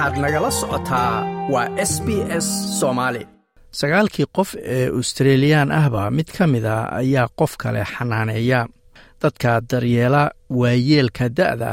waxaad nagala socotaa waa s b s soomaali sagaalkii qof ee australiyaan ahba mid ka mid a ayaa qof kale xanaaneeya. Dadka daryeela waayeelka da'da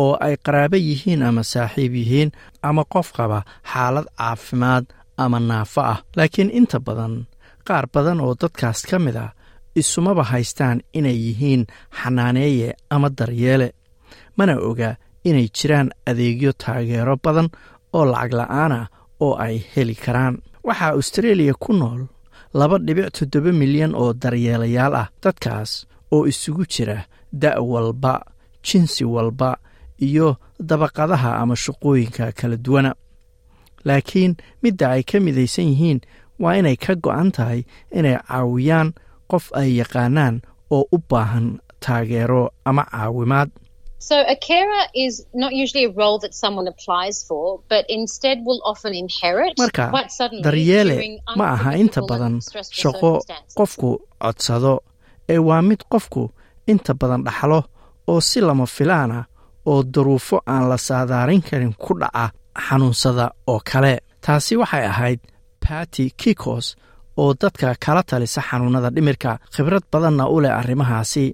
oo ay qaraabo yihiin ama saaxiib yihiin ama qof qaba xaalad caafimaad ama naafo ah. Laakiin inta badan qaar badan oo dadkaas ka mid a isumaba haystaan inay yihiin xanaaneeye ama daryeele. Mana oga inay jiraan adeegyo taageero badan oo lacag la'aana oo ay heli karaan. Waxaa austareeliya ku nool laba dhibic toddoba milyan oo daryeelayaal ah dadkaas oo isugu jira da' walba jinsi walba iyo dabaqadaha ama shaqooyinka kala duwana. Laakiin midda ay ka midaysan yihiin waa inay ka go'an tahay inay caawiyaan qof ay yaqaanaan oo u baahan taageero ama caawimaad So a carer is not usually a role that someone applies for, but instead will often inherit marka quite suddenly daryeele ma aha inta badan shaqo qofku codsado ee waa mid qofku inta badan dhaxlo oo si lama filaana oo duruufo aan la saadaarin karin ku dhaca xanuunsada oo kale. Taasi waxay ahayd bati kikos oo dadka kala talisa xanuunada dhimirka. Khibrad badanna u leh arrimahaasi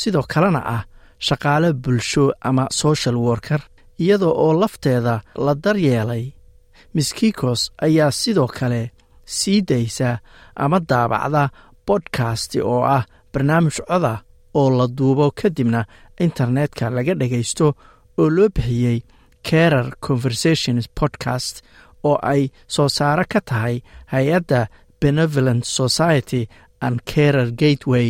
sidoo kalena ah shaqaale bulsho ama social worker iyadoo oo lafteeda la daryeelay. Miss kikos ayaa sidoo kale sii daysa ama daabacda bodkast oo ah barnaamij coda oo la duubo kadibna internetka laga dhagaysto oo loo bixiyey carer conversations podcast oo ay soo saaro ka tahay hay'adda benevolent society and carer gateway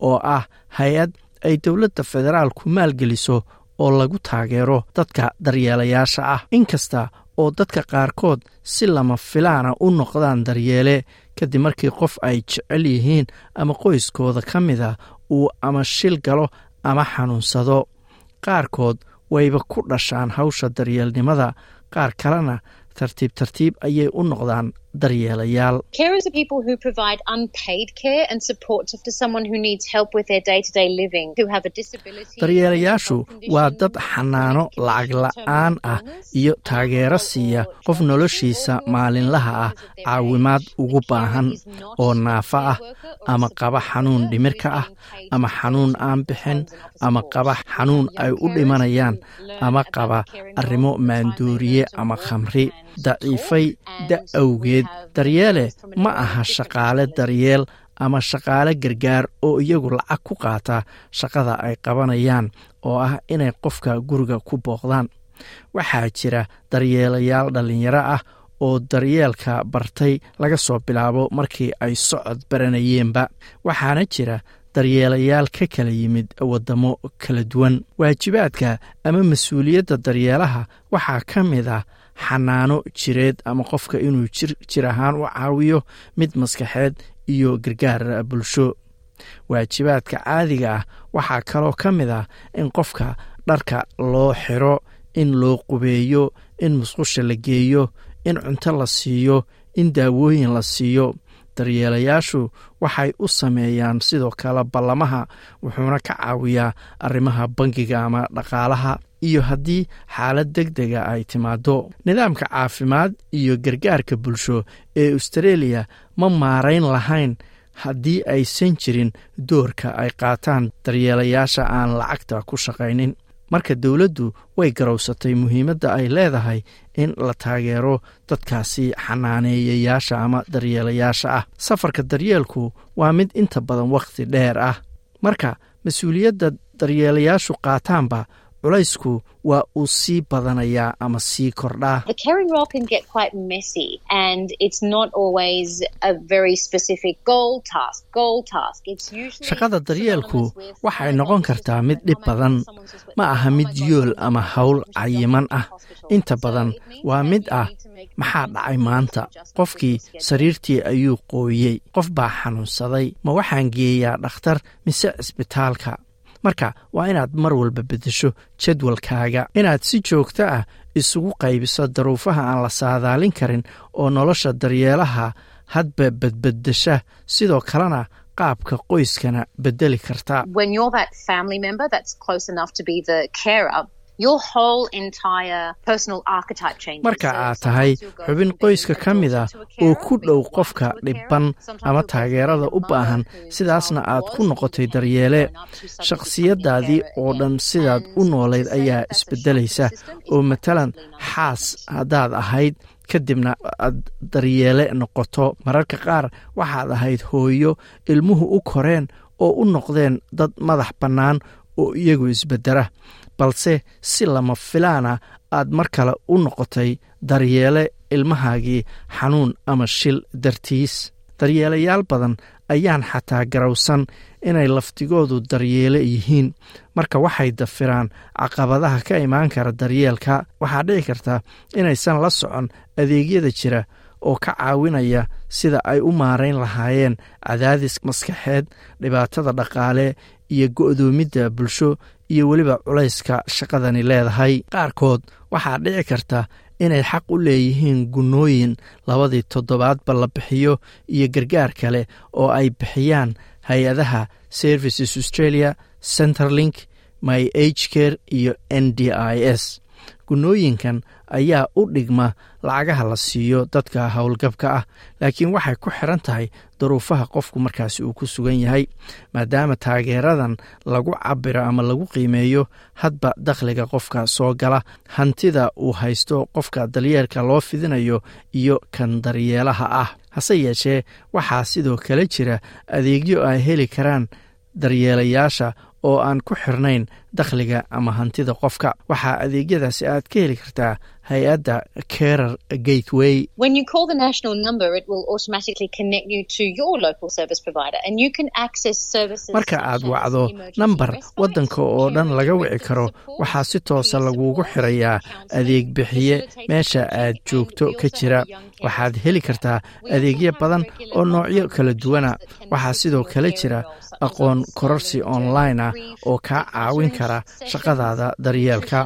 oo ah hay'ad ay dowladda federaalku maalgeliso oo lagu taageero dadka daryeelayaasha ah. Inkasta oo dadka qaarkood si lama filaana u noqdaan daryeele kadib markii qof ay jecel yihiin ama qoyskooda ka mida uu ama shil galo ama xanuunsado qaarkood wayba ku dhashaan hawsha daryeelnimada qaar kalena tartiib tartiib ayay u noqdaan daryeelayaal Carers are people who provide unpaid care and support to someone who needs help with their day-to-day living, who have a disability. daryeelayaashu waa dad xanaano lacag la'aan ah iyo taageero siiya qof noloshiisa maalinlaha ah caawimaad ugu baahan oo naafo ah ama qaba xanuun dhimirka ah ama xanuun aan bixin ama qaba xanuun ay u dhimanayaan ama qaba arrimo maandooriye ama khamri daciifay da awgeed. Daryeele ma aha shaqaale daryeel ama shaqaale gargaar oo iyagu lacag ku qaata shaqada ay qabanayaan oo ah inay qofka guriga ku booqdaan. Waxaa jira daryeelayaal dhallinyaro ah oo daryeelka bartay laga soo bilaabo markii ay socod baranayeenba. Waxaana jira daryeelayaal ka kala yimid waddamo kala duwan. Waajibaadka ama mas'uuliyadda daryeelaha waxaa ka mid ah xanaano jireed ama qofka inuu jir ahaan u caawiyo mid maskaxeed iyo gargaar bulsho. Waajibaadka caadiga ah waxaa kaloo ka mid ah in qofka dharka loo xiro in loo qubeeyo in musqusha la geeyo in cunto la siiyo in daawooyin la siiyo. Daryeelayaashu waxay u sameeyaan sidoo kale ballamaha wuxuuna ka caawiyaa arrimaha bangiga ama dhaqaalaha iyo haddii xaalad deg dega ay timaado nidaamka caafimaad iyo gargaarka bulsho ee austareeliya ma maarayn lahayn haddii aysan jirin doorka ay qaataan daryeelayaasha aan lacagta ku shaqaynin. Marka dowladdu way garowsatay muhiimadda ay leedahay in la taageero dadkaasi xanaaneeyayaasha ama daryeelayaasha ah. Safarka daryeelku waa mid inta badan wakhti dheer ah. Marka mas'uuliyadda daryeelayaashu qaataanba culaysku waa uu sii badanayaa ama sii kordhaa. Shaqada daryeelku waxay noqon kartaa mid dhib badan. ma aha "Oh mid God, yool ama hawl cayiman ah. Hospital." inta badan waa mid ah maxaa dhacay maanta? qofkii sariirtii ayuu qooyey qof baa xanuunsaday. Ma waxaan geeyaa dhakhtar mise cisbitaalka marka waa inaad mar walba beddesho jadwalkaaga. Inaad si joogto ah isugu qaybiso daruufaha aan la saadaalin karin oo nolosha daryeelaha hadba badbeddesha sidoo kalena qaabka qoyskana beddeli karta Marka aad tahay xubin qoyska ka mid a oo ku dhow qofka dhibban ama taageerada u baahan sidaasna aad ku noqotay daryeele. shakhsiyaddaadii oo dhan sidaad u noolayd ayaa isbeddelaysa oo matalan xaas haddaad ahayd kadibna aad daryeele noqoto. Mararka qaar waxaad ahayd hooyo ilmuhu u koreen oo u noqdeen dad madax bannaan oo iyagu isbeddera balse si lama filaana aad mar kale u noqotay daryeele ilmahaagii xanuun ama shil dartiis. Daryeelayaal badan ayaan xataa garowsan inay laftigoodu daryeele yihiin. Marka waxay dafiraan caqabadaha ka imaan kara daryeelka waxaa dhici karta inaysan la socon adeegyada jira oo ka caawinaya sida ay u maarayn lahaayeen cadaadis maskaxeed dhibaatada dhaqaale iyo go'doomidda bulsho iyo weliba culayska shaqadani leedahay. Qaarkood waxaa dhici karta inay xaq u leeyihiin gunnooyin labadii toddobaadba la bixiyo iyo gargaar kale oo ay bixiyaan hay'adaha services australia centerlink my h care iyo n d i s gunnooyinkan ayaa u dhigma lacagaha la siiyo dadka howlgabka ah laakiin waxay ku xiran tahay duruufaha qofku markaasi uu ku sugan yahay. Maadaama taageeradan lagu cabiro ama lagu qiimeeyo hadba dakhliga qofka soo gala. Hantida uu haysto qofka daryeelka loo fidinayo iyo kan daryeelaha ah. Hase yeeshee waxaa sidoo kale jira adeegyo ay heli karaan daryeelayaasha oo aan ku xirnayn dakhliga ama hantida qofka. Waxaa adeegyadaasi aad ka heli kartaa hay'adda carer gateway. Marka aad wacdo namber waddanka oo dhan laga wici karo waxaa si toosa lagugu xirayaa adeeg bixiye meesha aad joogto ka jira. waxaad heli kartaa adeegyo badan oo noocyo kala duwana. waxaa sidoo kale jira aqoon kororsi online ah oo kaa caawin kara shaqadaada daryeelka.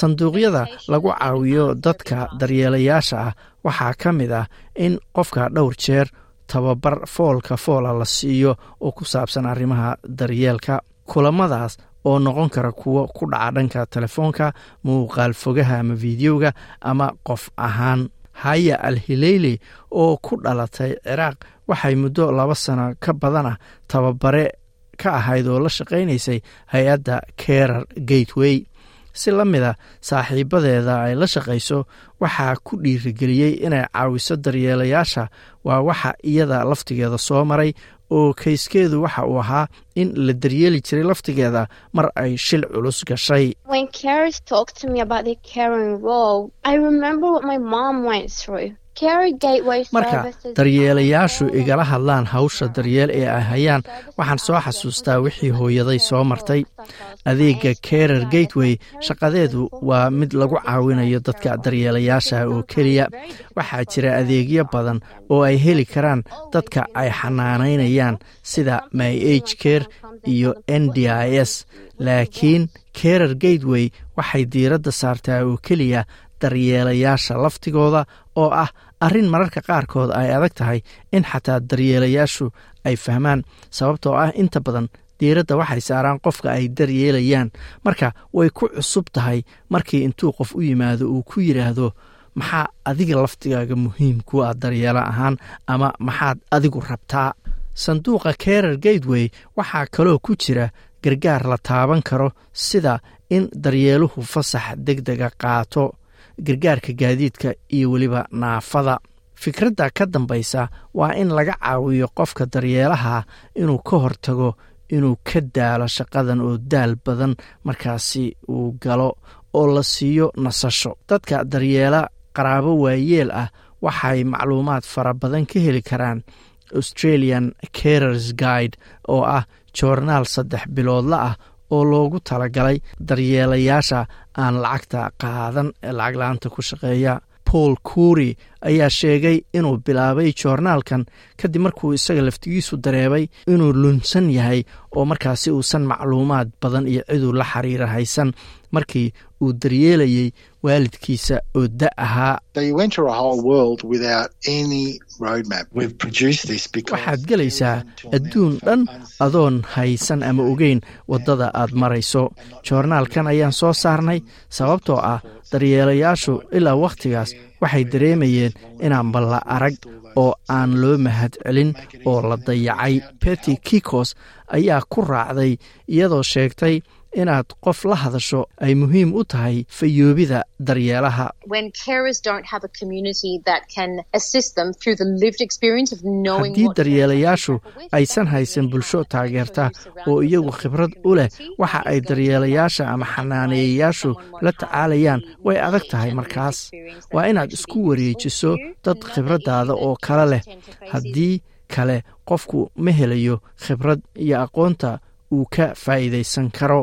Sanduuqyada lagu caawiyo dadka daryeelayaasha ah waxaa ka mid ah in qofka dhowr jeer tababar foolka foola la siiyo oo ku saabsan arrimaha daryeelka. Kulamadaas oo noqon kara kuwo ku dhaca dhanka telefoonka muuqaal fogaha ama fideoga ama qof ahaan haya al hileyli oo ku dhalatay ciraaq waxay muddo laba sano ka badan ah tababare ka ahayd oo la shaqaynaysay hay'adda carer gateway si la mid a saaxiibadeeda ay la shaqayso waxaa ku dhiirigeliyey inay caawiso daryeelayaasha. Waa waxa iyada laftigeeda soo maray oo kayskeedu waxa uu ahaa in la daryeeli jiray laftigeeda mar ay shil culus gashay marka daryeelayaashu igala hadlaan hawsha daryeel ee ay hayaan waxaan soo xasuustaa wixii hooyaday soo martay. Adeega carer gateway shaqadeedu waa mid lagu caawinayo dadka daryeelayaasha oo keliya. Waxaa jira adeegyo badan oo ay heli karaan dadka ay xanaanaynayaan sida my h care iyo n d i s. Laakiin carer gateway waxay diiradda saartaa oo keliya daryeelayaasha laftigooda oo ah arrin mararka qaarkood ay adag tahay in xataa daryeelayaashu ay fahmaan sababtoo ah inta badan diiradda waxay saaraan qofka ay daryeelayaan. Marka way ku cusub tahay markii intuu qof u yimaado uu ku yidhaahdo maxaa adiga laftigaaga muhiim ku ah daryeelo ahaan ama maxaad adigu rabtaa? Sanduuqa carer gateway waxaa kaloo ku jira gargaar la taaban karo sida in daryeeluhu fasax deg dega qaato gargaarka gaadiidka iyo weliba naafada. Fikradda ka dambaysa waa in laga caawiyo qofka daryeelaha inuu ka hortago inuu ka daalo shaqadan oo daal badan markaasi uu galo oo la siiyo nasasho. Dadka daryeela qaraabo waayeel ah waxay macluumaad fara badan ka heli karaan australian carers guide oo ah joornaal saddex biloodla ah oo loogu talagalay daryeelayaasha aan lacagta qaadan ee lacag la'aanta ku shaqeeya. Paul kuuri ayaa sheegay inuu bilaabay joornaalkan kadib markuu isaga laftigiisu dareebay inuu lunsan yahay oo markaasi uusan macluumaad badan iyo ciduu la xiriira haysan markii uu daryeelayay waalidkiisa oo da ahaa waxaad gelaysaa adduun dhan adoon haysan ama ogeyn waddada aad marayso. Joornaalkan ayaan soo saarnay sababtoo ah daryeelayaashu ilaa wakhtigaas waxay dareemayeen inaan balla arag oo aan loo mahad celin oo la dayacay. Beti kikos ayaa ku raacday iyadoo sheegtay inaad qof la hadasho ay muhiim u tahay fayoobida daryeelaha. Haddii daryeelayaashu aysan haysan bulsho taageerta oo iyagu khibrad u leh waxa ay daryeelayaasha ama xanaaneeyayaashu la tacaalayaan way adag tahay markaas. waa inaad isku wareejiso dad khibraddaada oo kale leh. haddii kale qofku ma helayo khibrad iyo aqoonta uu ka faa'iidaysan karo